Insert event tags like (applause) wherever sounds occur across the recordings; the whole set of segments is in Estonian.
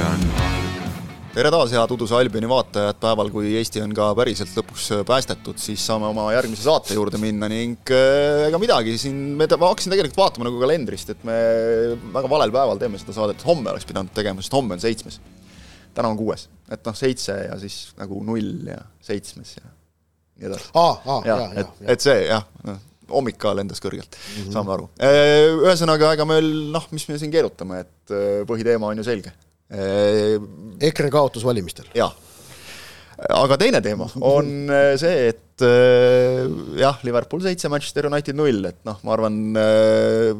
pean tere taas, head Uduse Albioni vaatajad, päeval, kui Eesti on ka päriselt lõpuks päästetud, siis saame oma järgmise saate juurde minna ning äh, ega midagi, siin me, ma hakkasin tegelikult vaatama nagu kalendrist, et me väga valel päeval teeme seda saadet, homme oleks pidanud tegema, sest homme on seitsmes. täna on kuues, et noh, seitse ja siis nagu null ja seitsmes ja nii edasi. ja, et, et see jah, noh, hommik ka lendas kõrgelt mm, -hmm. saame aru. Äh, ühesõnaga, ega meil noh, mis me siin keerutame, et äh, põhiteema on ju selge EKRE kaotus valimistel. jah, aga teine teema on äh, see, et äh, jah, Liverpool seitse, Manchester United null, et noh, ma arvan, äh,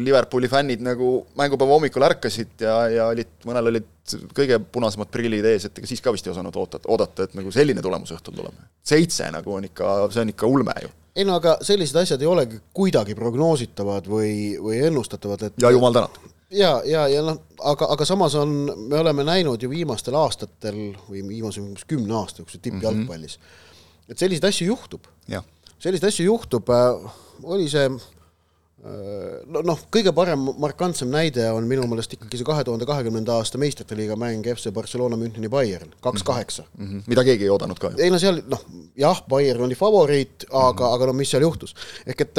Liverpooli fännid nagu mängupäeva hommikul ärkasid ja, ja olid, mõnel olid kõige punasemad prillid ees, et ega siis ka vist ei osanud oodata, oodata, et nagu selline tulemus õhtul tuleb. seitse nagu on ikka, see on ikka ulme ju ei no aga sellised asjad ei olegi kuidagi prognoositavad või, või ennustatavad, et ja jumal tänatud ja, ja, ja noh, aga, aga samas on, me oleme näinud ju viimastel aastatel või viimase kümne aasta jooksul tippjalgpallis mm, -hmm. et selliseid asju juhtub. selliseid asju juhtub äh,, oli see äh, no noh, kõige parem markantsem näide on minu meelest ikkagi see kahe tuhande kahekümnenda aasta meistrite liiga mäng FC Barcelona Müncheni Bayern, kaks kaheksa. Mhm. mida keegi ei oodanud ka ju. ei no seal noh, jah, Bayern oli favoriit, aga mm, -hmm. aga no mis seal juhtus, ehk et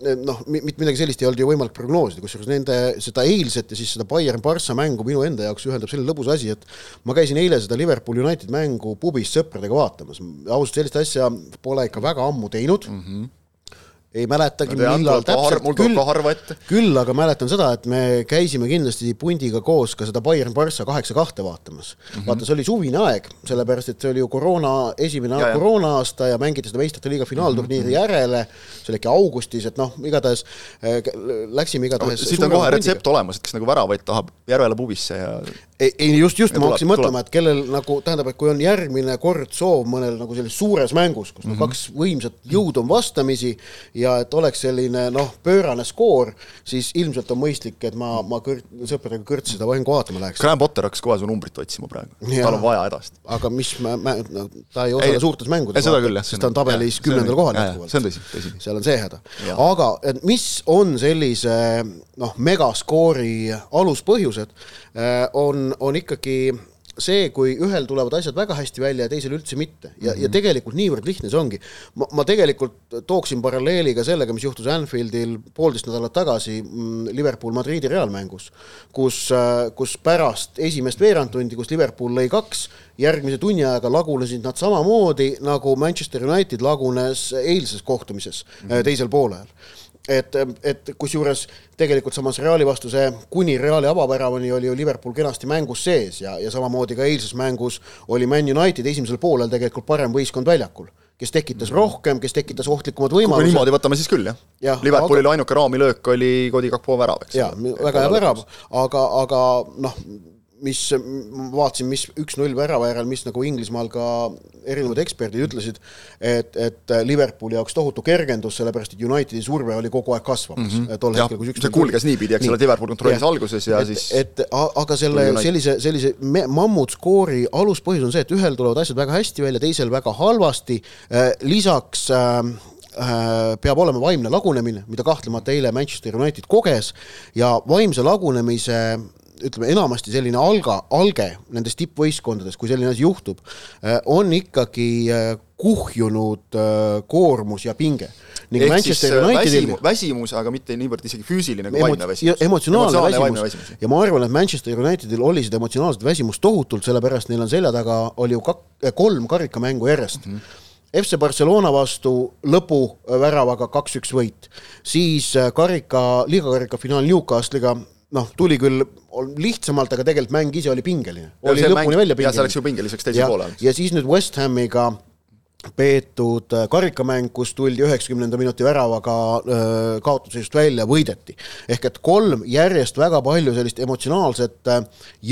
noh, mitte midagi sellist ei olnud ju võimalik prognoosida, kusjuures nende seda eilset ja siis seda Bayern-Barca mängu minu enda jaoks ühendab selline lõbus asi, et ma käisin eile seda Liverpool United mängu pubis sõpradega vaatamas, ausalt sellist asja pole ikka väga ammu teinud mm. -hmm ei mäletagi, millal täpselt, küll, küll aga mäletan seda, et me käisime kindlasti pundiga koos ka seda Bayern Barca kaheksa kahte vaatamas mm. -hmm. vaata, see oli suvine aeg, sellepärast et see oli ju koroona, esimene ja, koroona aasta ja mängiti seda meistrite liiga finaalturniiri mm -hmm. järele, see oli äkki augustis, et noh, igatahes äh, läksime igatahes no, siit on kohe retsept olemas, et kes nagu väravaid tahab Järvela pubisse ja ei, ei just, just, ma hakkasin mõtlema, et kellel nagu, tähendab, et kui on järgmine kord soov mõnel nagu sellises suures mängus, kus mm -hmm. kaks võimsat jõudu on vastamisi ja et oleks selline noh, pöörane skoor, siis ilmselt on mõistlik, et ma, ma kõrt, sõpradega kõrtsi seda mängu vaatama läheks. Graham Potter hakkas kohe su numbrit otsima praegu, tal on vaja edasi. aga mis mä, mä, no, ta ei osale suurtes mängudes, sest ta on tabelis kümnendal kohal jätkuvalt. see on tõsi, tõsi. seal on see häda. aga mis on sellise noh, megaskoori aluspõhjused, äh, on, on ikkagi see, kui ühel tulevad asjad väga hästi välja ja teisel üldse mitte ja mm, -hmm. ja mhm. tegelikult niivõrd lihtne see ongi. ma, ma tegelikult tooksin paralleeli ka sellega, mis juhtus Anfieldil poolteist nädalat tagasi mm, Liverpool Madridi reaalmängus, kus, äh, kus pärast esimest veerandtundi, kus Liverpool lõi kaks, järgmise tunni ajaga lagunesid nad samamoodi, nagu Manchester United lagunes eilses kohtumises mm -hmm. teisel poolel et, et kusjuures tegelikult samas Reali vastu see kuni Reali avaväravani oli ju Liverpool kenasti mängus sees ja, ja samamoodi ka eilses mängus oli Man United esimesel poolel tegelikult parem võistkond väljakul kes tekitas rohkem, kes tekitas ohtlikumad võimalused. kui niimoodi võtame, siis küll jah ja,. Liverpoolil aga... ainuke raamilöök oli Cody Gakpo värav, eks. jaa, väga hea värav, aga, aga noh, mis, ma vaatasin, mis üks-null värava järel, mis nagu Inglismaal ka erinevad eksperdid ütlesid, et, et Liverpooli jaoks tohutu kergendus, sellepärast et Unitedi surve oli kogu aeg kasvamas mm. -hmm. tol hetkel, kus üks see kulges niipidi, eks ole, Liverpool kontrollis ja. alguses ja et, siis et aga selle, sellise, sellise mammutskoori aluspõhjus on see, et ühel tulevad asjad väga hästi välja, teisel väga halvasti, äh, lisaks äh, äh, peab olema vaimne lagunemine, mida kahtlemata eile Manchester United koges ja vaimse lagunemise ütleme enamasti selline alga, alge nendes tippvõistkondades, kui selline asi juhtub, äh, on ikkagi äh, kuhjunud äh, koormus ja pinge. ning Ehk Manchester Unitedil väsimus, aga mitte niivõrd isegi füüsiline kui vaimne väsimus. emotsionaalne, väsimus. väsimus ja ma arvan, et Manchester Unitedil oli seda emotsionaalset väsimust tohutult, sellepärast neil on selja taga, oli ju kak-, kolm karikamängu järjest mm. -hmm FC Barcelona vastu lõpuväravaga kaks-üks võit, siis karika, liigakarika finaal Newcastle'iga noh, tuli küll lihtsamalt, aga tegelikult mäng ise oli pingeline. oli lõpuni välja pingeline. ja see läks ju pingeliseks teise poole. ja siis nüüd West Hamiga peetud äh, karikamäng, kus tuldi üheksakümnenda minuti väravaga äh, kaotusseisust välja, võideti. ehk et kolm järjest väga palju sellist emotsionaalset äh,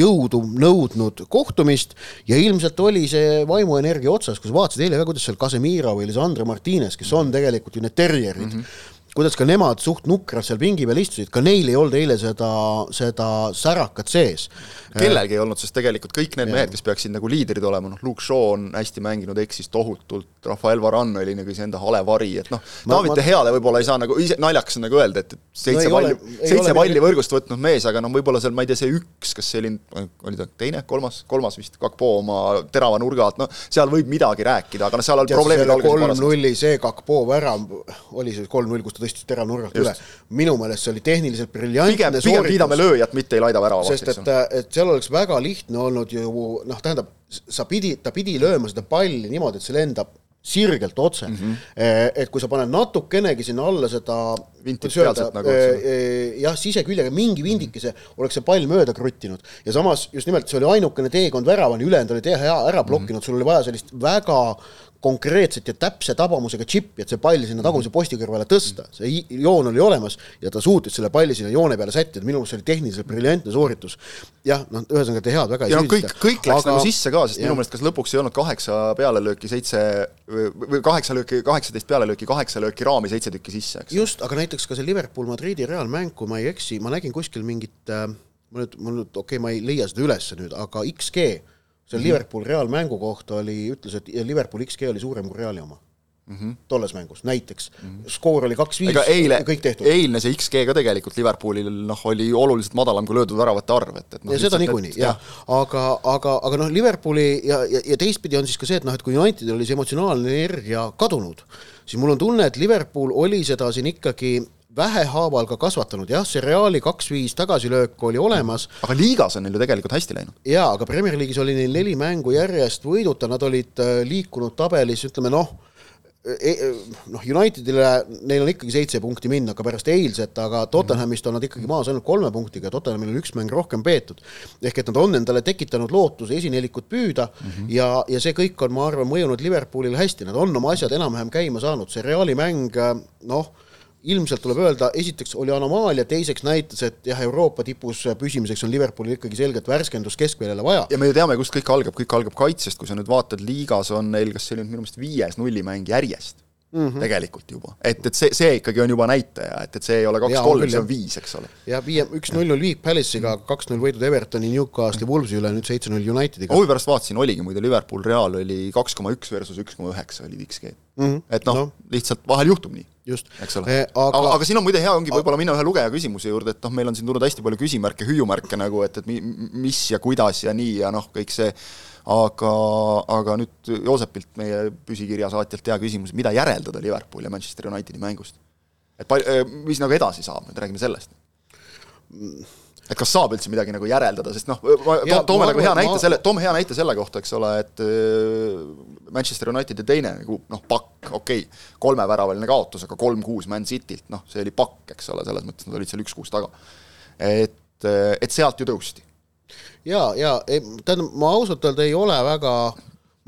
jõudu nõudnud kohtumist ja ilmselt oli see vaimuenergia otsas, kui sa vaatasid eile ka, kuidas seal Casemiro või Lisandro Martinez, kes on tegelikult ju need terjerid mm, -hmm kuidas ka nemad suht nukrad seal pingi peal istusid, ka neil ei olnud eile seda, seda särakat sees. kellelgi ei olnud, sest tegelikult kõik need ja. mehed, kes peaksid nagu liidrid olema, noh, Luke Shaw on hästi mänginud, eksis tohutult, Rafael Varane oli nagu iseenda hale vari, et noh, David De Heale võib-olla ei saa nagu, ise naljakas on nagu öelda, et, et seitse no, palli, seitse palli võrgust võtnud mees, aga noh, võib-olla seal, ma ei tea, see üks, kas see oli, oli ta teine, kolmas, kolmas vist, Kakpo oma terava nurga alt, noh, seal võib midagi rääkida, aga noh, seal olid probleemid alguses kolm-nulli, see Kakpo värav, oli see kolm-null, kus ta tõstis terava nurgalt üle, minu meelest see oli tehniliselt briljantne pigem, kiidame lööjat, mitte ei laida väravaks. sest et, et seal oleks väga lihtne olnud ju noh, tähendab, sa pidi, ta pidi lööma seda palli niimoodi, et see lendab sirgelt otse mm. -hmm. et kui sa paned natukenegi sinna alla seda nagu, jah, siseküljega mingi vindikese, oleks see pall mööda kruttinud. ja samas just nimelt see oli ainukene teekond väravani, ülejäänud olid hea ära blokkinud mm, -hmm. sul oli vaja sellist väga konkreetset ja täpse tabamusega džippi, et see pall sinna taguse posti kõrvale tõsta, see joon oli olemas ja ta suutis selle palli sinna joone peale sättida, minu meelest see oli tehniliselt briljantne sooritus. jah, noh, ühesõnaga te head väga ei süüdista. kõik, kõik läks aga... nagu sisse ka, sest ja. minu meelest kas lõpuks ei olnud kaheksa pealelööki, seitse või kaheksa lööki, kaheksateist pealelööki, kaheksa lööki raami, seitse tükki sisse, eks. just, aga näiteks ka see Liverpool-Madridi reaalmäng, kui ma ei eksi, ma nägin kuskil mingit äh, ma nüüd, mul nüüd, okei okay,, ma ei leia seda üles nüüd, aga XG mm -hmm. Liverpool Real mängu kohta oli, ütles, et Liverpool XG oli suurem kui Reali oma mm. -hmm. tolles mängus, näiteks mm. -hmm. skoor oli kaks-viis, kõik tehtud. eilne see XG ka tegelikult Liverpoolil noh, oli oluliselt madalam kui löödud väravate arv, et, et noh, ja seda niikuinii, jah. aga, aga, aga noh, Liverpooli ja, ja, ja teistpidi on siis ka see, et noh, et kui Unitedil oli see emotsionaalne energia kadunud, siis mul on tunne, et Liverpool oli seda siin ikkagi vähehaaval ka kasvatanud, jah, see Reali kaks-viis tagasilöök oli olemas. aga liigas on neil ju tegelikult hästi läinud. jaa, aga Premier League'is oli neil neli mängu järjest võiduta, nad olid äh, liikunud tabelis, ütleme noh, e, e, noh, Unitedile, neil on ikkagi seitse punkti minna ka pärast eilset, aga Tottenhamist on nad ikkagi maas ainult kolme punktiga, Tottenhamil on üks mäng rohkem peetud. ehk et nad on endale tekitanud lootuse esinelikut püüda mm -hmm. ja, ja see kõik on, ma arvan, mõjunud Liverpoolile hästi, nad on oma asjad enam-vähem käima saanud, see Reali mäng noh, ilmselt tuleb öelda, esiteks oli anomaalia, teiseks näitas, et jah, Euroopa tipus püsimiseks on Liverpoolil ikkagi selgelt värskendust keskväljale vaja. ja me ju teame, kust kõik algab, kõik algab kaitsest, kui sa nüüd vaatad, liigas on neil, kas see oli nüüd minu meelest viies nullimäng järjest mm -hmm. tegelikult juba, et, et see, see ikkagi on juba näitaja, et, et see ei ole kaks-kolm, see on viis, eks ole. ja viie, üks-null-null viik Palace'iga, kaks-null võidud Evertoni, Newcastle'i, Wolvesi üle, nüüd seitse-null Unitediga. huvi pärast vaatasin, oligi muide, Liverpool Real oli kaks koma üks versus üks koma üheksa oli XG mm. -hmm. et noh no., lihtsalt vahel juhtub nii just. eks ole eh,. Aga... aga, aga siin on muide hea ongi võib-olla minna ühe lugeja küsimuse juurde, et noh, meil on siin tulnud hästi palju küsimärke, hüüumärke nagu, et, et mi, mis ja kuidas ja nii ja noh, kõik see aga, aga nüüd Joosepilt, meie püsikirjasaatjalt hea küsimus, mida järeldada Liverpooli ja Manchester Unitedi mängust? et pal-, eh, mis nagu edasi saab, nüüd räägime sellest et kas saab üldse midagi nagu järeldada, sest noh, to, toome nagu hea näite ma... selle, toome hea näite selle kohta, eks ole, et eh, Manchester Unitedi teine nagu noh, pakk, okei okay,, kolmeväravaline kaotus, aga kolm-kuus Man Citylt, noh, see oli pakk, eks ole, selles mõttes nad olid seal üks-kuus taga. et, eh, et sealt ju tõusti ja, ja tähendab, ma ausalt öelda ei ole väga,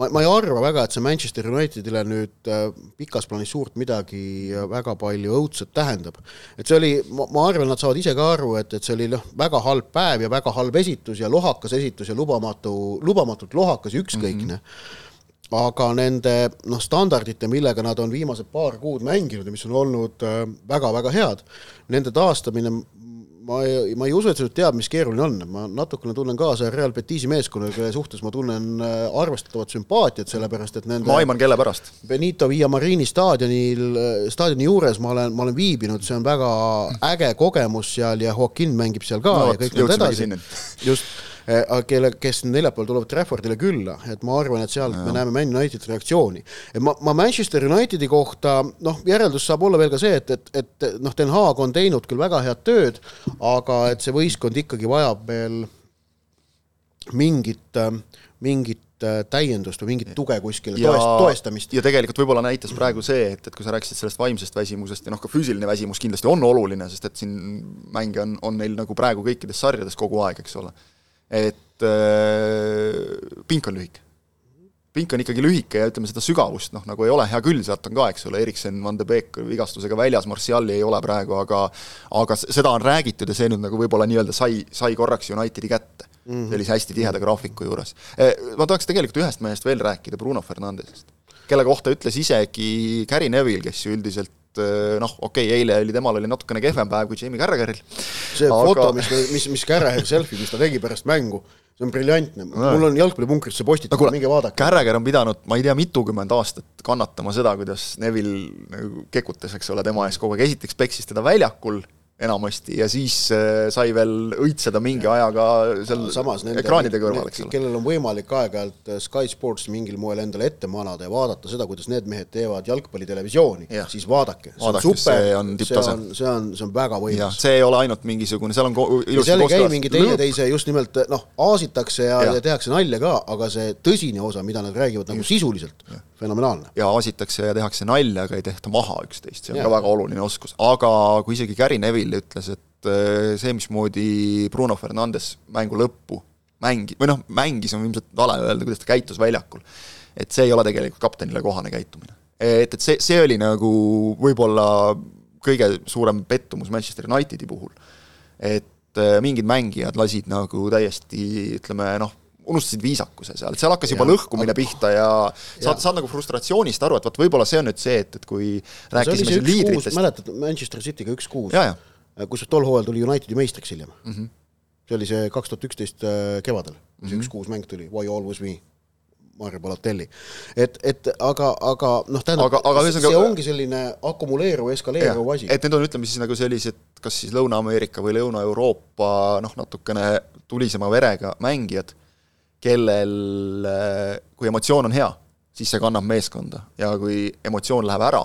ma, ma ei arva väga, et see Manchester Unitedile nüüd äh, pikas plaanis suurt midagi äh, väga palju õudset tähendab. et see oli, ma arvan, nad saavad ise ka aru, et, et see oli noh, väga halb päev ja väga halb esitus ja lohakas esitus ja lubamatu, lubamatult lohakas ja ükskõikne mm. -hmm aga nende noh, standardite, millega nad on viimased paar kuud mänginud ja mis on olnud väga-väga äh, head, nende taastamine ma ei, ma ei usu, et see nüüd teab, mis keeruline on, ma natukene tunnen kaasa Real Betisi meeskonnale, kelle suhtes ma tunnen äh, arvestatavat sümpaatiat, sellepärast et nende ma aiman, kelle pärast? Benito Villamarini staadionil, äh, staadioni juures ma olen, ma olen viibinud, see on väga äge kogemus seal ja Joaquin mängib seal ka no, ja kõik need edasi. just Eh, kelle, kes neljapäeval tulevad Traffordile külla, et ma arvan, et sealt ja. me näeme Man Unitedi reaktsiooni. et ma, ma Manchester Unitedi kohta noh, järeldus saab olla veel ka see, et, et, et noh, Den Haag on teinud küll väga head tööd, aga et see võistkond ikkagi vajab veel mingit, mingit täiendust või mingit tuge kuskil, toest, toestamist. ja tegelikult võib-olla näitas praegu see, et, et kui sa rääkisid sellest vaimsest väsimusest ja noh, ka füüsiline väsimus kindlasti on oluline, sest et siin mänge on, on neil nagu praegu kõikides sarjades kogu aeg, eks ole et äh, pink on lühike. pink on ikkagi lühike ja ütleme, seda sügavust noh, nagu ei ole, hea küll, sealt on ka, eks ole, Eriksen, Van de Beek vigastusega väljas, Martiali ei ole praegu, aga aga seda on räägitud ja see nüüd nagu võib-olla nii-öelda sai, sai korraks Unitedi kätte mm -hmm. sellise hästi tiheda graafiku juures. E, ma tahaks tegelikult ühest mehest veel rääkida, Bruno Fernandesest, kelle kohta ütles isegi Gary Neville, kes ju üldiselt et noh, okei okay,, eile oli temal oli natukene kehvem päev kui Jamie Carragheril. see aga... foto, mis, mis, mis Carragher selfie, mis ta tegi pärast mängu, see on briljantne mul on jalgpallipunkris see postitus no,, minge vaadake. Carragher on pidanud, ma ei tea, mitukümmend aastat kannatama seda, kuidas Neville nagu kekutas, eks ole, tema ees kogu aeg, esiteks peksis teda väljakul enamasti. Ja siis äh, sai veel õitseda mingi ajaga seal Samas nende, ekraanide kõrval, eks ole. kellel on võimalik aeg-ajalt äh, Sky Sports mingil moel endale ette manada ja vaadata seda, kuidas need mehed teevad jalgpallitelevisiooni, siis vaadake, see on super, see on, see on, see on, väga võimas. see ei ole ainult mingisugune, seal on ilusti seal ei käi mingi teineteise just nimelt noh, aasitakse ja, ja., ja tehakse nalja ka, aga see tõsine osa, mida nad räägivad nagu sisuliselt, fenomenaalne. ja aasitakse ja tehakse nalja, aga ei tehta maha üksteist, see on ja. ka väga oluline oskus, aga kui isegi Gary Neville ütles, et äh, see, mismoodi Bruno Fernandes mängu lõppu mängi-, või noh, mängis on ilmselt vale öelda, kuidas ta käitus väljakul, et see ei ole tegelikult kaptenile kohane käitumine. et, et see, see oli nagu võib-olla kõige suurem pettumus Manchester Unitedi puhul. et äh, mingid mängijad lasid nagu täiesti ütleme noh, unustasid viisakuse seal, seal hakkas juba ja, lõhkumine pihta ja saad, saad nagu frustratsioonist aru, et vot võib-olla see on nüüd see, et, et kui rääkisime siin liidritest mäletad, Manchester City'ga üks-kuus? Äh, kusjuures tol hooajal tuli Unitedi meistriks hiljem mm. -hmm. see oli see kaks tuhat üksteist äh, kevadel, see mm -hmm. üks-kuus mäng tuli, Why always me, Mario Balotelli. et, et aga, aga noh, tähendab, see aga... ongi selline akumuleeruv, eskaleeruv asi. et need on, ütleme siis nagu sellised, kas siis Lõuna-Ameerika või Lõuna-Euroopa noh, natukene tulisema verega mängijad, kellel, äh, kui emotsioon on hea, siis see kannab meeskonda. Ja kui emotsioon läheb ära,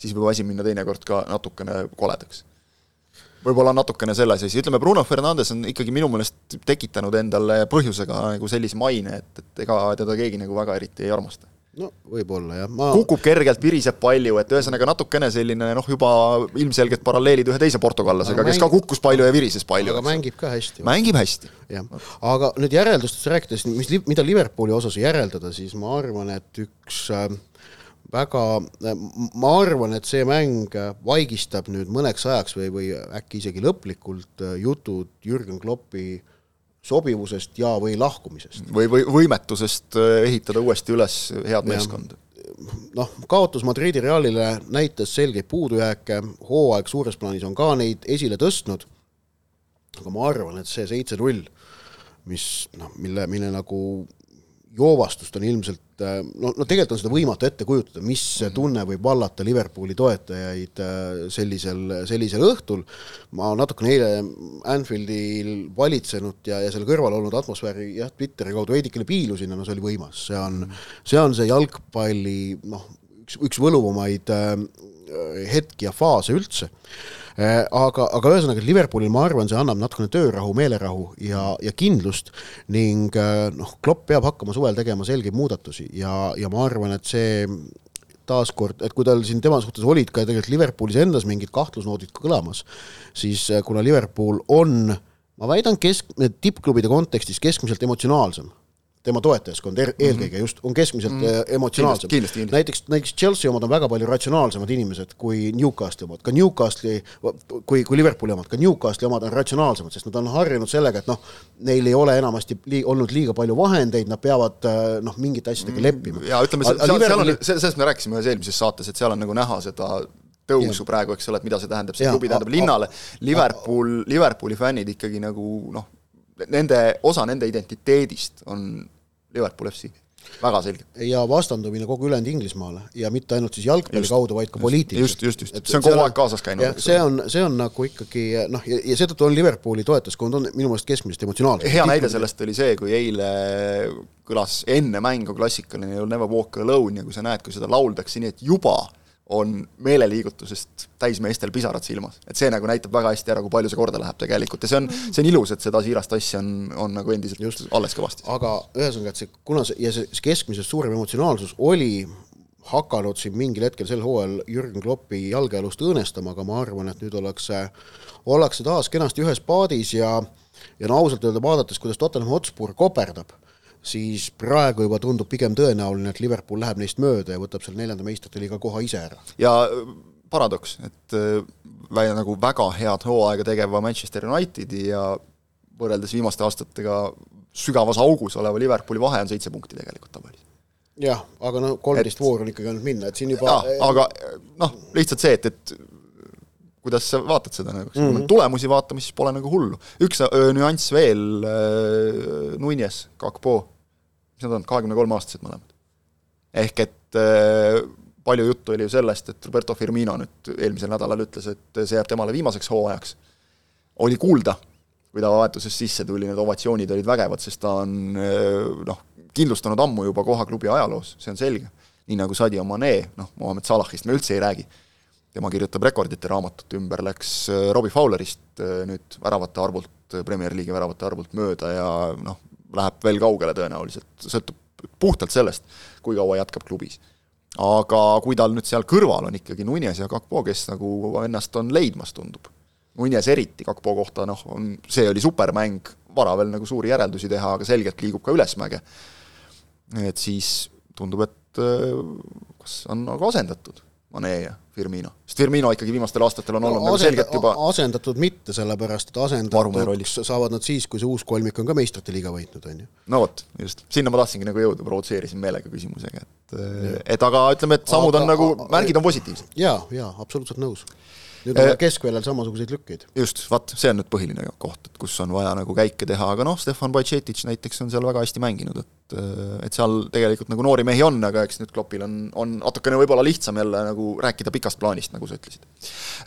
siis võib asi minna teinekord ka natukene koledaks. Võib-olla natukene selles asi, ütleme Bruno Fernandes on ikkagi minu meelest tekitanud endale põhjusega nagu sellise maine, et, et ega teda keegi nagu väga eriti ei armasta. No võib-olla jah, ma kukub kergelt, viriseb palju, et ühesõnaga natukene selline noh, juba ilmselgelt paralleelid ühe teise portugallasega, kes mängib, ka kukkus palju ja virises palju. aga mängib ka hästi. mängib hästi. jah, aga nüüd järeldustest rääkides, mis, mida Liverpooli osas järeldada, siis ma arvan, et üks äh, väga, ma arvan, et see mäng vaigistab nüüd mõneks ajaks või, või äkki isegi lõplikult jutud Jürgen Kloppi sobivusest ja, või lahkumisest. või, või võimetusest äh, ehitada uuesti üles head meeskonda. noh, kaotus Madridi Realile näitas selgeid puudujääke, hooaeg suures plaanis on ka neid esile tõstnud, aga ma arvan, et see seitse-null, mis noh, mille, mille nagu joovastust on ilmselt no, no tegelikult on seda võimatu ette kujutada, mis mhm. tunne võib vallata Liverpooli toetajaid äh, sellisel, sellisel õhtul. ma natukene eile Anfieldil valitsenud ja, ja selle kõrval olnud atmosfääri jah, Twitteri kaudu veidikene piilusin ja no see oli võimas, see on, mhm. see on see jalgpalli noh, üks, üks võluvamaid äh, hetki ja faase üldse Äh, aga, aga ühesõnaga Liverpoolil ma arvan, see annab natukene töörahu, meelerahu ja, ja kindlust ning äh, noh, Klopp peab hakkama suvel tegema selgeid muudatusi ja, ja ma arvan, et see taaskord, et kui tal siin tema suhtes olid ka tegelikult Liverpoolis endas mingid kahtlusnoodid kõlamas, siis äh, kuna Liverpool on ma väidan kesk, tippklubide kontekstis keskmiselt emotsionaalsem tema toetajaskond er, mhm. eelkõige mm -hmm. just, on keskmiselt mm -hmm. emotsionaalsem. näiteks, näiteks Chelsea omad on väga palju ratsionaalsemad inimesed kui Newcastli omad, ka Newcastli, kui, kui Liverpooli omad, ka Newcastli omad on ratsionaalsemad, sest nad on harjunud sellega, et noh, neil ei ole enamasti lii, olnud liiga palju vahendeid, nad peavad äh, noh, mingite asjadega mhm. leppima. ja ütleme, seal, seal, seal on, sellest me rääkisime ühes eelmises saates, et seal on nagu näha seda tõusu ja. praegu, eks ole, et mida see tähendab, see klubi tähendab linnale, Liverpool, Liverpooli fännid ikkagi nagu noh, nende, osa nende identiteedist on Liverpool FC väga selgelt. ja vastandumine kogu ülejäänud Inglismaale ja mitte ainult siis jalgpalli just, kaudu, vaid ka poliitiliselt. just, just, just, see on kogu aeg kaasas käinud. see on, see on nagu ikkagi noh, ja, ja seetõttu on Liverpooli toetajaskond on minu meelest keskmisest emotsionaalsem. hea näide sellest oli see, kui eile kõlas enne mängu klassikaline You never walk alone ja kui sa näed, kui seda lauldakse nii, et juba on meeleliigutusest täis meestel pisarad silmas. et see nagu näitab väga hästi ära, kui palju see korda läheb tegelikult ja see on, see on ilus, et seda siirast asja on, on nagu endiselt just alles kõvasti. aga ühesõnaga, et see, kuna see, ja see, see keskmisest suurem emotsionaalsus oli hakanud siin mingil hetkel sel hooajal Jürgen Kloppi jalgealust õõnestama, aga ma arvan, et nüüd ollakse, ollakse taas kenasti ühes paadis ja ja no ausalt öelda, vaadates, kuidas Tottenham Hotspur koperdab siis praegu juba tundub pigem tõenäoline, et Liverpool läheb neist mööda ja võtab seal neljanda meistrite liiga koha ise ära. ja äh, paradoks, et äh, nagu väga head hooaega tegeva Manchester Unitedi ja võrreldes viimaste aastatega sügavas augus oleva Liverpooli vahe on seitse punkti tegelikult tabelis jah, aga no kolmteist vooru on ikkagi ainult minna, et siin juba jaa, aga noh, lihtsalt see, et, et kuidas sa vaatad seda nagu, kui mm -hmm. tulemusi vaatame, siis pole nagu hullu. üks öö, nüanss veel äh,, Nunes, Kakpo, mis nad on, kahekümne kolme aastased mõlemad. ehk et äh, palju juttu oli ju sellest, et Roberto Firmino nüüd eelmisel nädalal ütles, et see jääb temale viimaseks hooajaks. oli kuulda, kui ta vahetusest sisse tuli, need ovatsioonid olid vägevad, sest ta on noh, kindlustanud ammu juba koha klubi ajaloos, see on selge. nii nagu Sadio Mane, noh, Mohamed Salahist me üldse ei räägi. Tema kirjutab rekordite raamatut, ümber läks Robbie Fowlerist nüüd väravate arvult, Premier League'i väravate arvult mööda ja noh, läheb veel kaugele tõenäoliselt, sõltub puhtalt sellest, kui kaua jätkab klubis aga kui tal nüüd seal kõrval on ikkagi Nunes ja Kakpo, kes nagu ennast on leidmas, tundub. Nunes eriti Kakpo kohta, noh, on, see oli supermäng, vara veel nagu suuri järeldusi teha, aga selgelt liigub ka ülesmäge. et siis tundub, et äh, kas on nagu asendatud Mane ja Firmino, sest Firmino ikkagi viimastel aastatel on olnud no, nagu selgelt juba asendatud mitte, sellepärast et asendatud saavad nad siis, kui see uus kolmik on ka meistrite liiga võitnud, on ju. no vot, just, sinna ma tahtsingi nagu jõuda, provotseerisin meelega küsimusega, et et aga ütleme, et sammud aga, on nagu, märgid on positiivsed. jaa, jaa, absoluutselt nõus nüüd on äh, keskväljal samasuguseid lükkeid. just, vaat, see on nüüd põhiline koht, et kus on vaja nagu käike teha, aga noh, Stefan Bajcetic näiteks on seal väga hästi mänginud, et et seal tegelikult nagu noori mehi on, aga eks nüüd Kloppil on, on natukene võib-olla lihtsam jälle nagu rääkida pikast plaanist, nagu sa ütlesid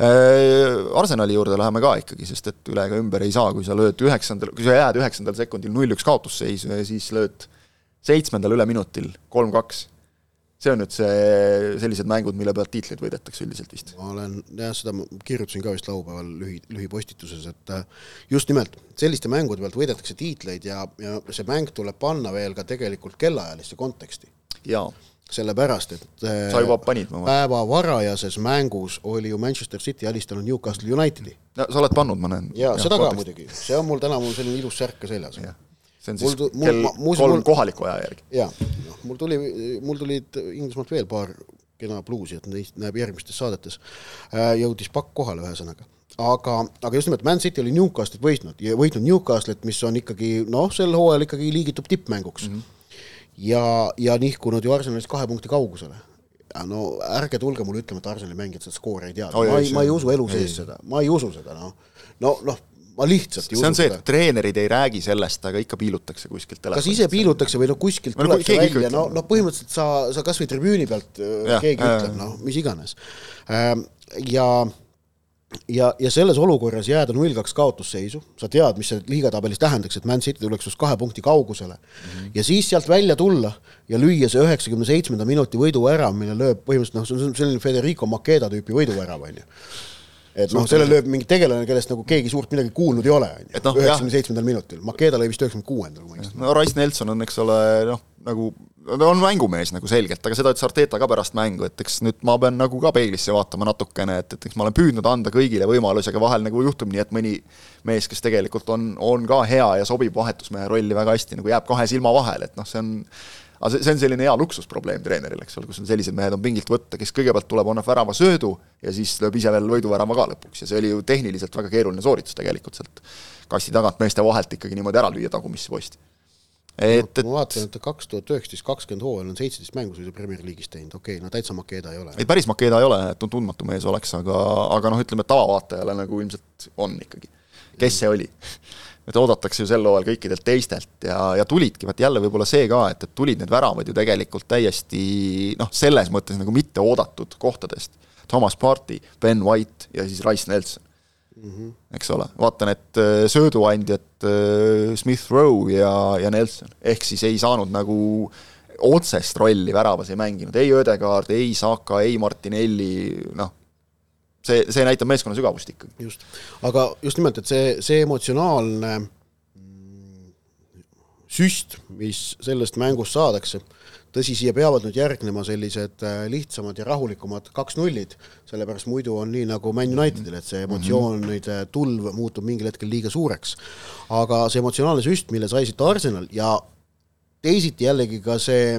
äh,. Arsenali juurde läheme ka ikkagi, sest et üle ega ümber ei saa, kui sa lööd üheksandal, kui sa jääd üheksandal sekundil null-üks kaotusseisu ja siis lööd seitsmendal üleminutil kolm-kaks see on nüüd see, sellised mängud, mille pealt tiitleid võidetakse üldiselt vist? ma olen jah, seda ma kirjutasin ka vist laupäeval lühi, lühipostituses, et äh, just nimelt, selliste mängude pealt võidetakse tiitleid ja, ja see mäng tuleb panna veel ka tegelikult kellaajalisse konteksti. jaa sellepärast, et äh, sa juba panid ma päeva varajases mängus oli ju Manchester City alistanud Newcastle Unitedi. no sa oled pannud, ma näen. jaa, seda ka muidugi, see on mul täna, mul selline ilus särk ka seljas see on siis mul, kell mul, kolm mul, kohaliku aja järgi. jaa, mul tuli, mul tulid Inglismaalt veel paar kena bluusi, et neist näeb järgmistes saadetes äh,, jõudis pakk kohale, ühesõnaga. aga, aga just nimelt Man City oli Newcastle'it võitnud ja võitnud Newcastle'it, mis on ikkagi noh, sel hooajal ikkagi liigitub tippmänguks mm. -hmm. ja, ja nihkunud ju Arsenalist kahe punkti kaugusele no ärge tulge mulle ütlema, et Arsenali mängijad seda skoori ei tea oh,, ma ei, ma ei usu elu sees seda, ma ei usu seda, noh. no, noh, ma lihtsalt ei usu seda. see on see, et treenerid ei räägi sellest, aga ikka piilutakse kuskilt telefonist. kas ise piilutakse või noh, kuskilt no, tuleb see välja, no, no põhimõtteliselt sa, sa kas või tribüüni pealt äh, ja, keegi äh, ütleb, noh, mis iganes. Ähm, ja ja, ja selles olukorras jääda null-kaks kaotusseisu, sa tead, mis see liigatabelis tähendaks, et Man City tuleks sinust kahe punkti kaugusele mm. -hmm. ja siis sealt välja tulla ja lüüa see üheksakümne seitsmenda minuti võiduvärav, mille lööb põhimõtteliselt noh, see on selline Federico Makeda tüüpi võiduvärav, on ju et noh, selle lööb mingi tegelane, kellest nagu keegi suurt midagi kuulnud ei ole, on ju, noh, üheksakümne seitsmendal minutil, Makeda lõi vist üheksakümne kuuendal, kui ma eksi. no Rice Nelson on, eks ole, noh, nagu ta on mängumees nagu selgelt, aga seda ütles Arteta ka pärast mängu, et eks nüüd ma pean nagu ka peeglisse vaatama natukene, et, et eks ma olen püüdnud anda kõigile võimalusi, aga vahel nagu juhtub nii, et mõni mees, kes tegelikult on, on ka hea ja sobib vahetusmehe rolli väga hästi, nagu jääb kahe silma vahele, et noh, see on aga see, see on selline hea luksusprobleem treeneril, eks ole, kus on sellised mehed on pingilt võtta, kes kõigepealt tuleb, annab värava söödu ja siis lööb ise veel võiduvärava ka lõpuks ja see oli ju tehniliselt väga keeruline sooritus tegelikult sealt kasti tagant meeste vahelt ikkagi niimoodi ära lüüa tagumisse posti. et, et ma vaatan, et kaks tuhat üheksateist, kakskümmend hooajal on seitseteist mängu sõidu Premier League'is teinud, okei okay,, no täitsa Makeda ei ole. ei, päris Makeda ei ole, et on tundmatu mees oleks, aga, aga noh, ütleme tavavaatajale nagu ilmselt on ikkagi. kes see oli et oodatakse ju sel hooajal kõikidelt teistelt ja, ja tulidki, vaat jälle võib-olla see ka, et, et tulid need väravad ju tegelikult täiesti noh, selles mõttes nagu mitte oodatud kohtadest. Thomas Partey, Ben White ja siis Rice Nelson mm. -hmm. eks ole, vaatan, et äh, sööduandjad äh, Smith Rowe ja, ja Nelson, ehk siis ei saanud nagu otsest rolli väravas ei mänginud, ei Ödegaard, ei Saka, ei Martinelli, noh see, see näitab meeskonna sügavust ikkagi. just, aga just nimelt, et see, see emotsionaalne süst, mis sellest mängust saadakse, tõsi, siia peavad nüüd järgnema sellised äh, lihtsamad ja rahulikumad kaks-nullid, sellepärast muidu on nii nagu Man Unitedil, et see mhm. emotsioonide tulv muutub mingil hetkel liiga suureks. aga see emotsionaalne süst, mille sai siit Arsenal ja teisiti jällegi ka see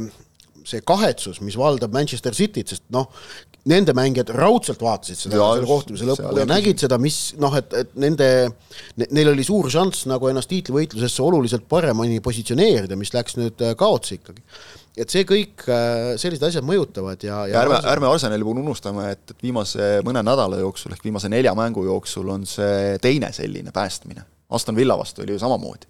see kahetsus, mis valdab Manchester Cityt, sest noh, nende mängijad raudselt vaatasid seda selle kohtumise lõppu ja nägid seda, mis noh, et, et nende ne,, neil oli suur šanss nagu ennast tiitlivõitlusesse oluliselt paremini positsioneerida, mis läks nüüd äh, kaotsi ikkagi. et see kõik, äh, sellised asjad mõjutavad ja, ja ärme, ärme Arsenali puhul unustame, et, et viimase mõne nädala jooksul ehk viimase nelja mängu jooksul on see teine selline päästmine. Aston Villa vastu oli ju samamoodi.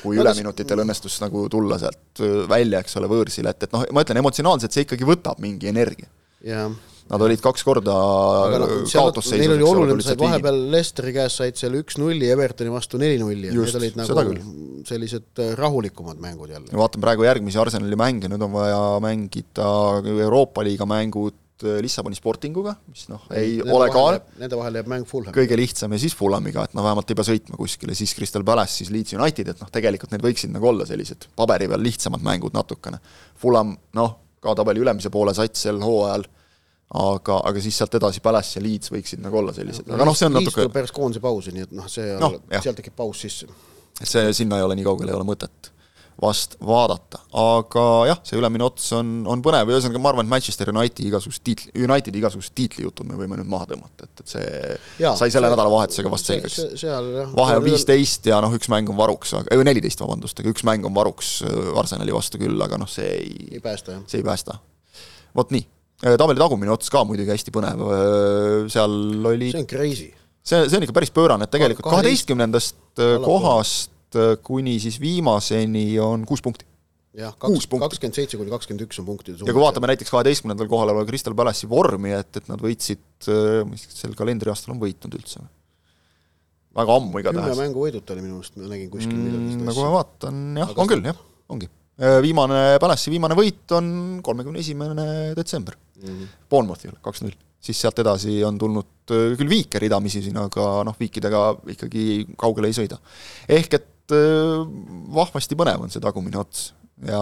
kui No üleminutitel õnnestus nagu tulla sealt öö, välja, eks ole, võõrsile, et, et noh, ma ütlen, emotsionaalselt see ikkagi võtab mingi energia. jah Nad olid kaks korda seal kaotusseisus. neil oli oluline, tulid said vahepeal Lesteri käest said seal üks-nulli, Evertoni vastu neli-nulli, Just, need olid nagu sellised äh, rahulikumad mängud jälle. ja vaatan praegu järgmisi Arsenali mänge, nüüd on vaja mängida Euroopa liiga mängud Lissaboni Sportinguga, mis noh, ei Nende ole ka Nende vahele jääb mäng Fulham. kõige lihtsam ja siis Fulhamiga, et noh, vähemalt ei pea sõitma kuskile, siis Crystal Palace, siis Leeds United, et noh, tegelikult need võiksid nagu olla sellised paberi peal lihtsamad mängud natukene. Fulham, noh, ka tabeli ülemise poole sats sel hooajal, aga, aga siis sealt edasi Palace ja Leeds võiksid nagu olla sellised, aga noh, see on natuke, tuleb pärast koondise pausi, nii et noh, see on jah. sealt tekib paus sisse. et see, sinna ei ole nii kaugele, ei ole mõtet vast vaadata, aga jah, see ülemine ots on, on põnev ja ühesõnaga ma arvan, et Manchester Unitedi igasugused tiitli, Unitedi igasugused tiitlijutud me võime nüüd maha tõmmata, et, et see Jaa, sai selle nädalavahetusega vast selgeks. seal vahe on viisteist ja noh, üks mäng on varuks, aga, neliteist vabandust, aga üks mäng on varuks äh, Arsenali vastu küll, aga noh, see ei, ei päästa jah. see ei päästa. vot nii, tabeli tagumine ots ka muidugi hästi põnev, seal oli, see on crazy. see, see on ikka päris pöörane, et tegelikult Kaheteist- kaheteistkümnendast äh, kohast äh, kuni siis viimaseni on kuus punkti. jah, kakskümmend seitse kuni kakskümmend üks on punktide ja kui vaatame näiteks kaheteistkümnendal kohal oleva Crystal Palace'i vormi, et, et nad võitsid, mis sel kalendriaastal on võitnud üldse? väga ammu kümme igatahes. mängu võiduta oli minu meelest, ma nägin kuskil midagi mm, seda ma vaatan, jah, on küll, jah, ongi. Viimane, Palace'i viimane võit on kolmekümne esimene detsember Mhm. Bournemouthil, kaks-null. siis sealt edasi on tulnud öö, küll viike ridamisi siin, aga noh, viikidega ikkagi kaugele ei sõida. ehk et öö, vahvasti põnev on see tagumine ots ja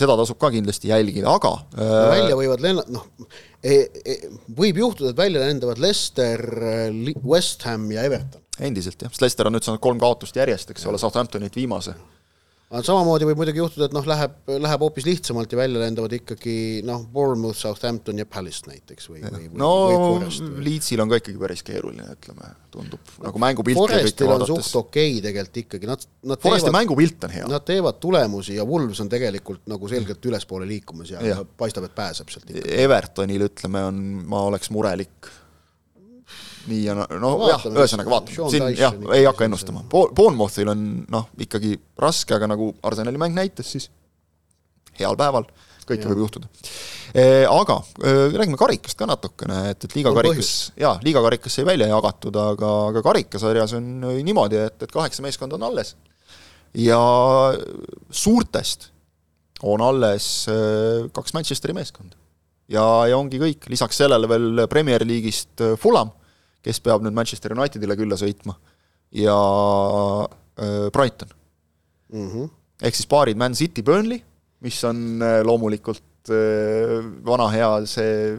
seda tasub ka kindlasti jälgida, aga välja võivad lenna-, noh, võib juhtuda, et välja lendavad Leicester, West Ham ja Everton. endiselt jah, sest Leicester on nüüd saanud kolm kaotust järjest, eks ole, Southamptonit viimase aga samamoodi võib muidugi juhtuda, et noh, läheb, läheb hoopis lihtsamalt ja välja lendavad ikkagi noh, Bournemouth, Southampton ja Palace näiteks või, või, no või. Leedsil on ka ikkagi päris keeruline, ütleme, tundub, nagu mängupilte ja kõike Forestil on suht okei okay tegelikult ikkagi, nad, nad Foresti teevad, mängupilt on hea. nad teevad tulemusi ja Wolves on tegelikult nagu selgelt ülespoole liikumas ja, ja paistab, et pääseb sealt ikka. Evertonil ütleme, on, ma oleks murelik. Nii ja no, no jah, ühesõnaga vaatame, siin jah ei hakka ennustama. Bournemouthil on noh, ikkagi raske, aga nagu Arsenali mäng näitas, siis heal päeval kõike võib juhtuda. Aga eh, räägime karikast ka natukene, et, et liigakarikas, jaa, liigakarikas sai välja jagatud, aga, aga karikasarjas on niimoodi, et, et kaheksa meeskonda on alles. ja suurtest on alles eh, kaks Manchesteri meeskonda. ja, ja ongi kõik, lisaks sellele veel Premier League'ist eh, Fulham, kes peab nüüd Manchester Unitedile külla sõitma, ja äh, Brighton mm. -hmm. ehk siis paarid Man City, Burnley, mis on äh, loomulikult äh, vana hea see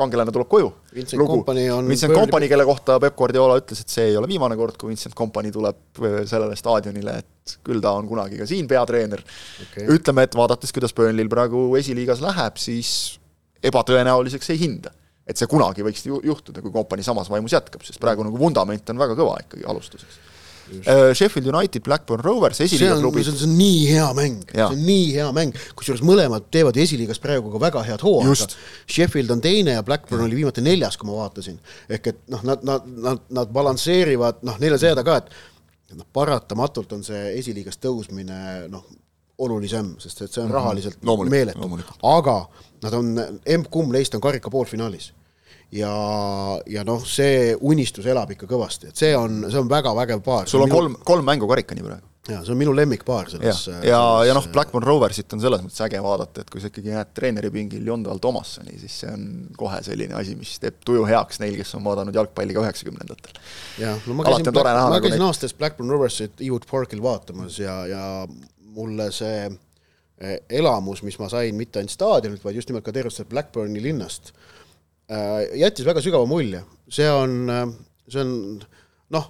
kangelane tuleb koju. Vincent Kompany on Vincent Kompany, kelle kohta Peep Guardiola ütles, et see ei ole viimane kord, kui Vincent Kompany tuleb sellele staadionile, et küll ta on kunagi ka siin peatreener okay.. ütleme, et vaadates, kuidas Burnley'l praegu esiliigas läheb, siis ebatõenäoliseks ei hinda. Et see kunagi võiks ju juhtuda, kui Kompany samas vaimus jätkab, sest praegu nagu vundament on väga kõva ikkagi alustuseks. Äh, Sheffield United, Blackburn Rovers, see esiliiga klubid see on, see nii hea mäng, see on nii hea mäng, kusjuures mõlemad teevad esiliigas praegu ka väga head hooaega. Sheffield on teine ja Blackburn oli viimati neljas, kui ma vaatasin. ehk et noh, nad, nad, nad, nad balansseerivad, noh, neil on seda ka, et noh, paratamatult on see esiliigas tõusmine noh, olulisem, sest et see on rahaliselt Mhm. Loomulikult, meeletu loomulikult., aga nad on, emb-kumb neist on karika poolfinaalis ja, ja noh, see unistus elab ikka kõvasti, et see on, see on väga vägev paar. sul on kolm, kolm mängu karikani praegu. jaa, see on minu lemmikpaar selles, ja, ja noh, Blackburn Roversit on selles mõttes äge vaadata, et kui sa ikkagi näed treeneripingil Jondal Tomassoni, siis see on kohe selline asi, mis teeb tuju heaks neil, kes on vaadanud jalgpalli ka üheksakümnendatel. jah, no ma käisin, tore näha ma nagu käisin neid- aastas Blackburn Roversit Ewood Parkil vaatamas ja, ja mulle see eh, elamus, mis ma sain mitte ainult staadionilt, vaid just nimelt ka tervest Blackburni linnast, jättis väga sügava mulje. see on, see on noh,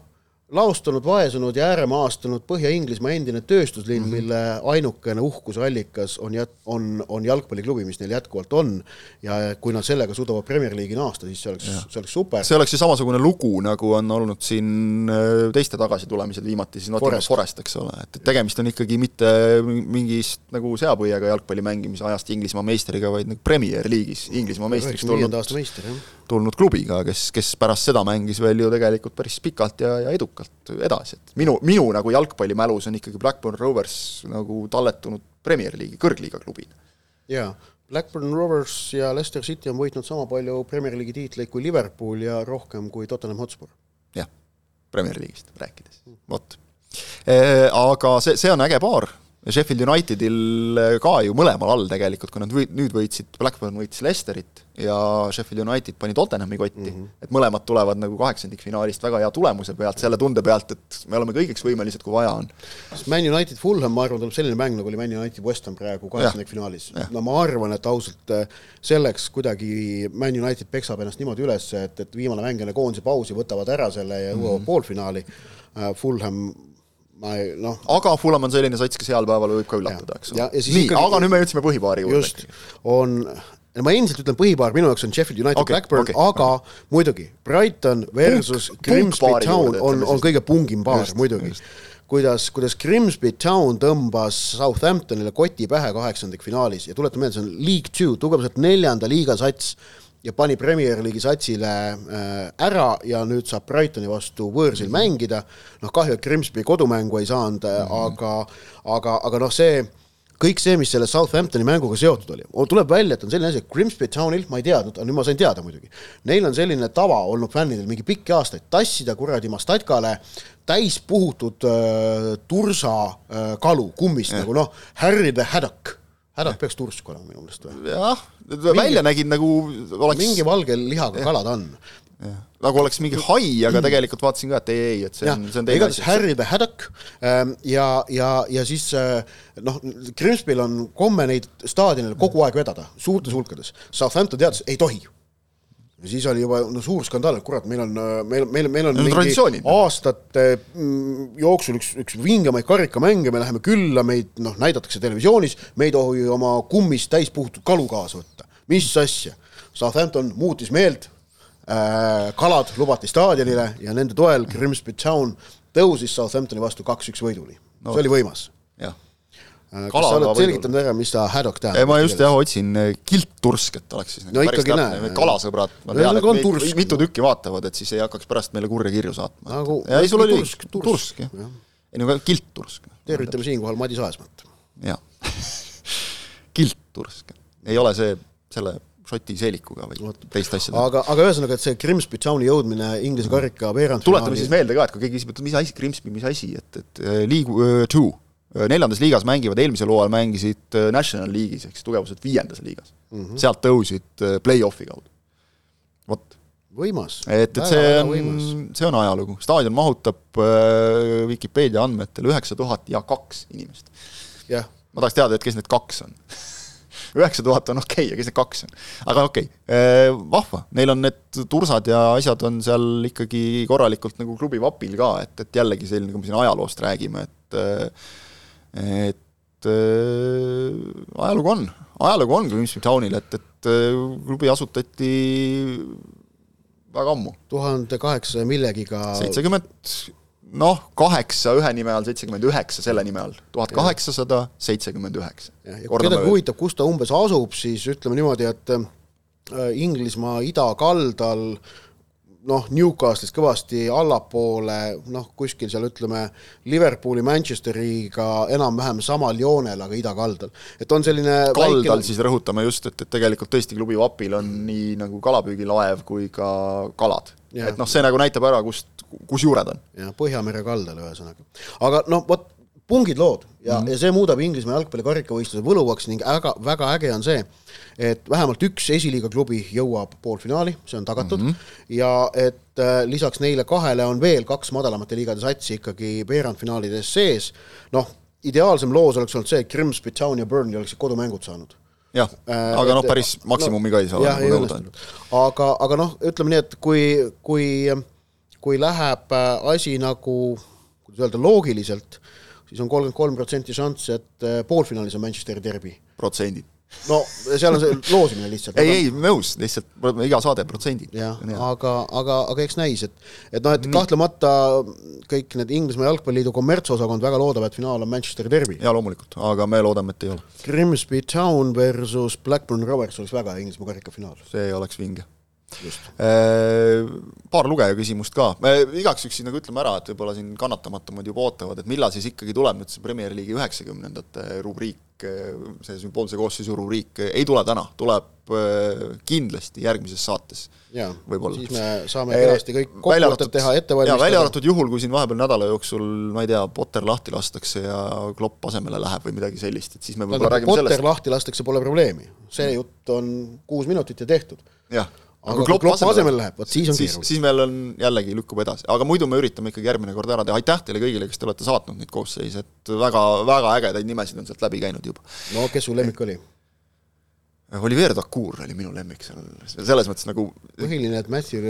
laostunud, vaesunud ja ääremaastunud Põhja-Inglismaa endine tööstuslinn mm, -hmm. mille ainukene uhkuseallikas on jät-, on, on jalgpalliklubi, mis neil jätkuvalt on. ja kui nad sellega suudavad Premier League'i naasta, siis see oleks, see oleks super. see oleks ju samasugune lugu, nagu on olnud siin äh, teiste tagasitulemised viimati siis Nottingham Forest, eks ole, et tegemist on ikkagi mitte mingist nagu seapõiega jalgpalli mängimise ajast Inglismaa meistriga, vaid nagu Premier League'is Inglismaa meistriks tulnud, tulnud klubiga, kes, kes pärast seda mängis veel ju tegelikult päris pikalt ja, ja edukalt edasi, et minu, minu nagu jalgpallimälus on ikkagi Blackburn Rovers nagu talletunud Premier League'i, kõrgliiga klubina. jaa, Blackburn Rovers ja Leicester City on võitnud sama palju Premier League'i tiitleid kui Liverpool ja rohkem kui Tottenham Hotspur. jah, Premier League'ist rääkides, vot. Eh, aga see, see on äge paar Sheffield Unitedil ka ju mõlemal all tegelikult, kui nad või, nüüd võitsid, Blackburn võitis Leicesterit ja Sheffield United pani Tottenhami kotti mm, -hmm. et mõlemad tulevad nagu kaheksandikfinaalist väga hea tulemuse pealt, selle tunde pealt, et me oleme kõigeks võimelised, kui vaja on. Man United Fulham, ma arvan, tuleb selline mäng, nagu oli Man United West Ham praegu kaheksandikfinaalis. no ma arvan, et ausalt äh, selleks kuidagi Man United peksab ennast niimoodi üles, et, et viimane mäng enne koondise pausi võtavad ära selle ja jõuavad mm -hmm. poolfinaali. Äh, Fulham ma ei noh. aga Fulham on selline sats, kes heal päeval võib ka üllatada, eks ole. nii aga nüüd me jõudsime põhipaari juurde. just, on, ma endiselt ütlen põhipaar, minu jaoks on Sheffield United okay, Blackburn okay,, aga okay. muidugi Brighton versus Punk, Grimsby Town on, on kõige pungim paar just, muidugi. kuidas, kuidas Grimsby Town tõmbas Southamptonile koti pähe kaheksandikfinaalis ja tuletan meelde, see on League Two, tugevuselt neljanda liiga sats ja pani Premier League'i satsile äh, ära ja nüüd saab Brightoni vastu võõrsil mm -hmm. mängida. noh, kahju, et Grimsby kodumängu ei saanud mm, -hmm. aga, aga, aga noh, see kõik see, mis selle Southamptoni mänguga seotud oli, tuleb välja, et on selline asi, et Grimsby Townil, ma ei teadnud, nüüd ma sain teada muidugi, neil on selline tava olnud fännidel mingi pikki aastaid, tassida kuradi mastatkale täis puhutud äh, tursa äh, kalu kummist ja. nagu noh, Harry the Haddock Haddock peaks tursk olema minu meelest või? jah, välja nägid nagu oleks mingi valge lihaga kala ta on. nagu oleks mingi hai, aga tegelikult vaatasin ka, et ei, ei, et see ja, on, see on teine asi. Harry the Haddock ähm, ja, ja, ja siis äh, noh, Grimsby'l on komme neid staadionil kogu aeg vedada, suurtes hulkades. Southampton teadis, ei tohi siis oli juba no suur skandaal, et kurat, meil on, meil, meil, meil on mingi aastate mm, jooksul üks, üks vingemaid karikamänge, me läheme külla, meid noh, näidatakse televisioonis, me ei tohi oma kummist täis puhutud kalu kaasa võtta. mis asja? Southampton muutis meelt äh,, kalad lubati staadionile ja nende toel Grimsby Town tõusis Southamptoni vastu kaks-üks võiduni no.. see oli võimas. jah kas sa oled selgitanud ära, mis ta haddock tähendab? ma just jah otsin äh, kilttursk, et oleks siis no ikkagi näe. kalasõbrad, ma tean, et meid tursk. mitu tükki vaatavad, et siis ei hakkaks pärast meile kurja kirju saatma nagu,. ei, sul oli tursk, tursk, tursk, jah ja.. ei no kilttursk. tervitame siinkohal Madis Aesmat. jah (laughs) kilttursk, ei ole see selle Šoti seelikuga või teist asja. aga, aga ühesõnaga, et see Grimsby Towni jõudmine Inglise karika veerand tuletame siis meelde ka, et kui keegi küsib, et mis asi, Grimsby, mis asi, et, et äh, League Two Äh, neljandas liigas mängivad, eelmisel hooajal mängisid äh, National League'is ehk siis tugevuselt viiendas liigas mm. -hmm. sealt tõusid äh, play-off'i kaudu. vot. võimas. et, et see on, see on ajalugu, staadion mahutab äh, Vikipeedia andmetel üheksa tuhat ja kaks inimest. ma tahaks teada, et kes need kaks on (laughs) üheksa tuhat on okei okay,, aga kes need kaks on? aga okei okay., vahva, neil on need tursad ja asjad on seal ikkagi korralikult nagu klubi vapil ka, et, et jällegi selline, kui me siin ajaloost räägime, et et äh, ajalugu on, ajalugu on Grimsby Townil, et, et äh, klubi asutati väga ammu. tuhande kaheksasaja millegiga seitsekümmend noh, kaheksa ühe nime all, seitsekümmend üheksa selle nime all, tuhat kaheksasada seitsekümmend üheksa. ja kui kedagi huvitab, kus ta umbes asub, siis ütleme niimoodi, et äh, Inglismaa idakaldal äh, noh, Newcastle'ist kõvasti allapoole, noh, kuskil seal ütleme, Liverpooli, Manchesteriga enam-vähem samal joonel, aga idakaldal. et on selline kaldal väikene... siis rõhutame just, et, et tegelikult tõesti klubi vapil on nii nagu kalapüügilaev kui ka kalad. et noh, see nagu näitab ära, kust, kus juured on. jah, Põhjamere kaldal ühesõnaga. aga noh, vot pungid lood ja mm, -hmm. ja see muudab Inglismaa jalgpalli karikavõistluse võluvaks ning väga, väga äge on see, et vähemalt üks esiliiga klubi jõuab poolfinaali, see on tagatud mm, -hmm. ja et äh, lisaks neile kahele on veel kaks madalamate liigade satsi ikkagi veerandfinaalides sees, noh, ideaalsem loos oleks olnud see, et Grimsby Town ja Burnley oleksid kodumängud saanud jah äh,, aga noh, päris maksimumi no, ka ei saa nagu nõuda. aga, aga noh, ütleme nii, et kui, kui kui läheb äh, asi nagu, kuidas öelda, loogiliselt, siis on kolmkümmend kolm protsenti šanss, et äh, poolfinaalis on Manchesteri derbi. protsendid no seal on see loosimine lihtsalt. ei, ei nõus, lihtsalt iga saade protsendid. jah, aga, aga, aga eks näis, et, et noh, et kahtlemata kõik need Inglismaa Jalgpalliliidu kommertsosakond väga loodab, et finaal on Manchesteri derbi. jaa, loomulikult, aga me loodame, et ei ole. Grimsby Town versus Blackburn Rovers oleks väga Inglismaa karikafinaal. see oleks vinge paar lugeja küsimust ka, me igaks juhuks siis nagu ütleme ära, et võib-olla siin kannatamatumad juba ootavad, et millal siis ikkagi tuleb nüüd see Premier League'i üheksakümnendate rubriik, see sümboolse koosseisu rubriik, ei tule täna, tuleb äh, kindlasti järgmises saates. võib-olla. siis me saame kenasti kõik kokkuvõtted teha, ette valmistada. välja arvatud juhul, kui siin vahepeal nädala jooksul, ma ei tea, Potter lahti lastakse ja Klopp asemele läheb või midagi sellist, et siis me võib-olla räägime Potter sellest. Potter lahti lastakse, pole probleemi, see jutt on kuus minutit ja tehtud. jah aga kui Klopp asemele, asemele läheb, vot siis on siis, keeruline. siis meil on jällegi lükkub edasi, aga muidu me üritame ikkagi järgmine kord ära teha, aitäh teile kõigile, kes te olete saatnud neid koosseise, et väga, väga ägedaid nimesid on sealt läbi käinud juba. no kes su lemmik oli? Olivier Dacour oli minu lemmik seal, selles mõttes nagu põhiline, et Matthew,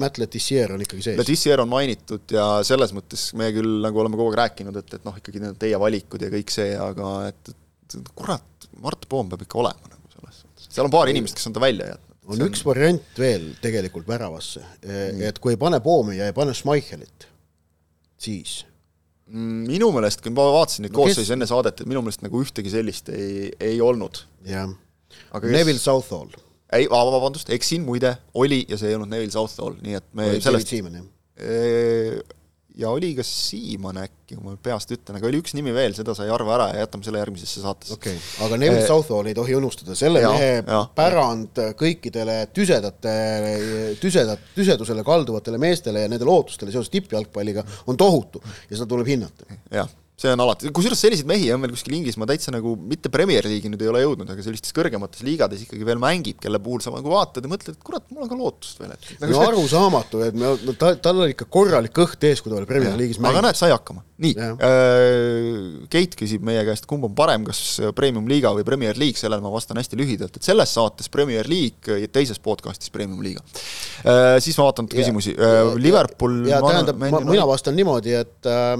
Matt Letissier on ikkagi sees. Letissier on mainitud ja selles mõttes me küll nagu oleme kogu aeg rääkinud, et, et noh, ikkagi need teie valikud ja kõik see, aga et, et kurat, Mart Poom peab ikka olema nagu selles suhtes. seal on paar inimest, kes on ta välja jätnud on, on üks variant veel tegelikult väravasse, et kui ei pane Poomi ja ei pane Schmeichelit, siis mm, minu meelest, kui ma vaatasin neid no, koosseise kes... enne saadet, et minu meelest nagu ühtegi sellist ei, ei olnud. jah, Neville kes... Southall. ei, vabandust, eksin, muide, oli ja see ei olnud Neville Southall, nii et me oli sellest David Seaman, jah? Ja oli ka Siimann äkki, ma peast ütlen, aga oli üks nimi veel, seda sai arva ära ja jätame selle järgmisesse saatesse. okei okay., aga Neville eh, Southall ei tohi unustada, selle ja, mehe ja, pärand kõikidele tüsedate, tüsedat, tüsedusele kalduvatele meestele ja nende lootustele seoses tippjalgpalliga on tohutu ja seda tuleb hinnata. jah see on alati, kusjuures selliseid mehi on veel kuskil Inglismaa täitsa nagu, mitte Premier League'i nüüd ei ole jõudnud, aga sellistes kõrgemates liigades ikkagi veel mängib, kelle puhul sa nagu vaatad ja mõtled, et kurat, mul on ka lootust veel, et nagu no see... arusaamatu, et me, no ta, tal oli ikka korralik kõht ees, kui ta veel Premier League'is mängis. aga näed, sai hakkama. nii, äh, Keit küsib meie käest, kumb on parem, kas Premium-liiga või Premier League, sellele ma vastan hästi lühidalt, et selles saates Premier League ja teises podcastis Premium-liiga. Äh, siis ma vaatan küsimusi, äh, Liverpool ja tähendab, mina vastan niimoodi, et äh,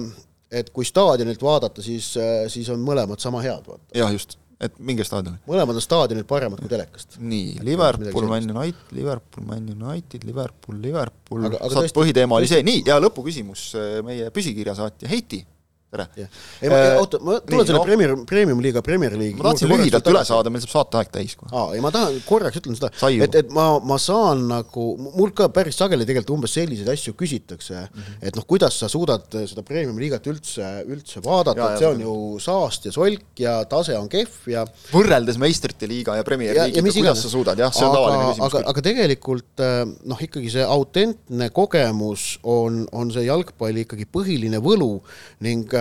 et kui staadionilt vaadata, siis, äh, siis on mõlemad sama head, vaata. jah, just, et minge staadionile. mõlemad on staadionid paremad kui telekast. nii, Liverpool, Man United, Liverpool, Man United, Liverpool, Liverpool, saad põhiteema oli see, nii, ja lõpuküsimus äh, meie püsikirjasaatja Heiti tere! ei ma, äh, oota, ma tulen selle no, Premier, Premium-liiga, Premier League'i ma tahtsin lühidalt üle saada, meil saab saateaeg täis kohe. aa, ei ma tahan, korraks ütlen seda, et, et ma, ma saan nagu, mul ka päris sageli tegelikult umbes selliseid asju küsitakse mm, -hmm. et noh, kuidas sa suudad seda Premium-liigat üldse, üldse vaadata, et see on ju saast ja solk ja tase on kehv ja võrreldes meistrite liiga ja Premier League'iga, kuidas sa suudad, jah, see on aga, tavaline küsimus. aga, aga tegelikult äh, noh, ikkagi see autentne kogemus on, on see jalgpalli ikkagi põhiline võlu ning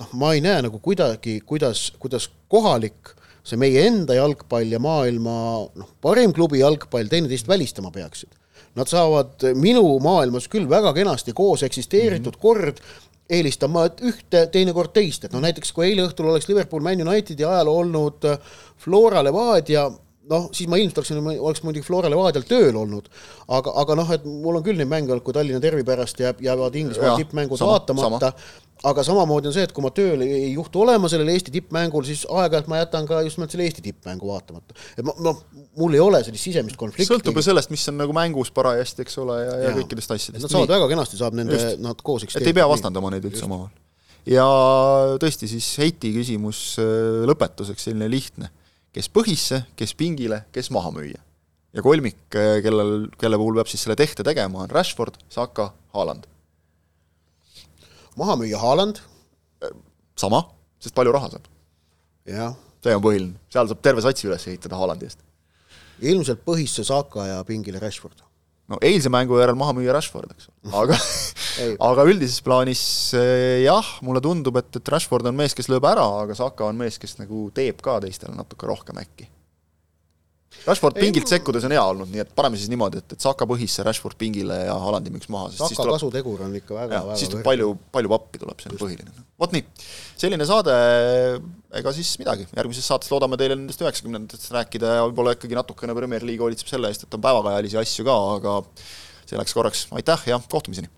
noh, ma ei näe nagu kuidagi, kuidas, kuidas kohalik see meie enda jalgpall ja maailma noh, parim klubi jalgpall teineteist välistama peaksid. Nad saavad minu maailmas küll väga kenasti koos eksisteeritud mm -hmm. kord eelistama ühte, teinekord teist, et noh, näiteks kui eile õhtul oleks Liverpool Man Unitedi ajal olnud Flora Levadia noh, siis ma ilmselt oleksin, oleks muidugi Flora Levadial tööl olnud, aga, aga noh, et mul on küll neid mänge olnud, kui Tallinna Derbi pärast jääb, jäävad Inglismaa tippmängud vaatamata, aga samamoodi on see, et kui ma tööl ei juhtu olema sellel Eesti tippmängul, siis aeg-ajalt ma jätan ka just nimelt selle Eesti tippmängu vaatamata. et ma, noh, mul ei ole sellist sisemist konflikti. sõltub ju sellest, mis on nagu mängus parajasti, eks ole, ja, ja, ja kõikidest asjadest. Nad saavad Nii. väga kenasti, saab nende, nad koos eksisteerida. et ei pea vastandama neid üldse omavahel. ja tõesti, siis Heiti küsimus äh, lõpetuseks, selline lihtne kes põhisse, kes pingile, kes maha müüa. ja kolmik, eh, kellel, kelle puhul peab siis selle tehte tegema, on Rashford, Saka, Haaland. maha müüa Haaland? Eh, sama, sest palju raha saab. jah. see on põhiline, seal saab terve satsi üles ehitada Haalandi eest. ilmselt põhisse Saka ja pingile Rashford no eilse mängu järel maha müüa Rashford, eks ole, (laughs) aga aga üldises plaanis eh, jah, mulle tundub, et, et Rashford on mees, kes lööb ära, aga Saka on mees, kes nagu teeb ka teistele natuke rohkem äkki Rashford pingilt ei, sekkudes on hea olnud, nii et paneme siis niimoodi, et, et Saka põhisse, Rashford pingile ja Hollandi müüks maha. Saka tuleb, kasutegur on ikka väga, väga siis tuleb palju, palju pappi tuleb, see on põhiline. vot nii, selline saade, ega siis midagi, järgmises saates loodame teile nendest üheksakümnendatest rääkida ja võib-olla ikkagi natukene Premier League hoolitseb selle eest, et on päevakajalisi asju ka, aga selleks korraks aitäh ja kohtumiseni!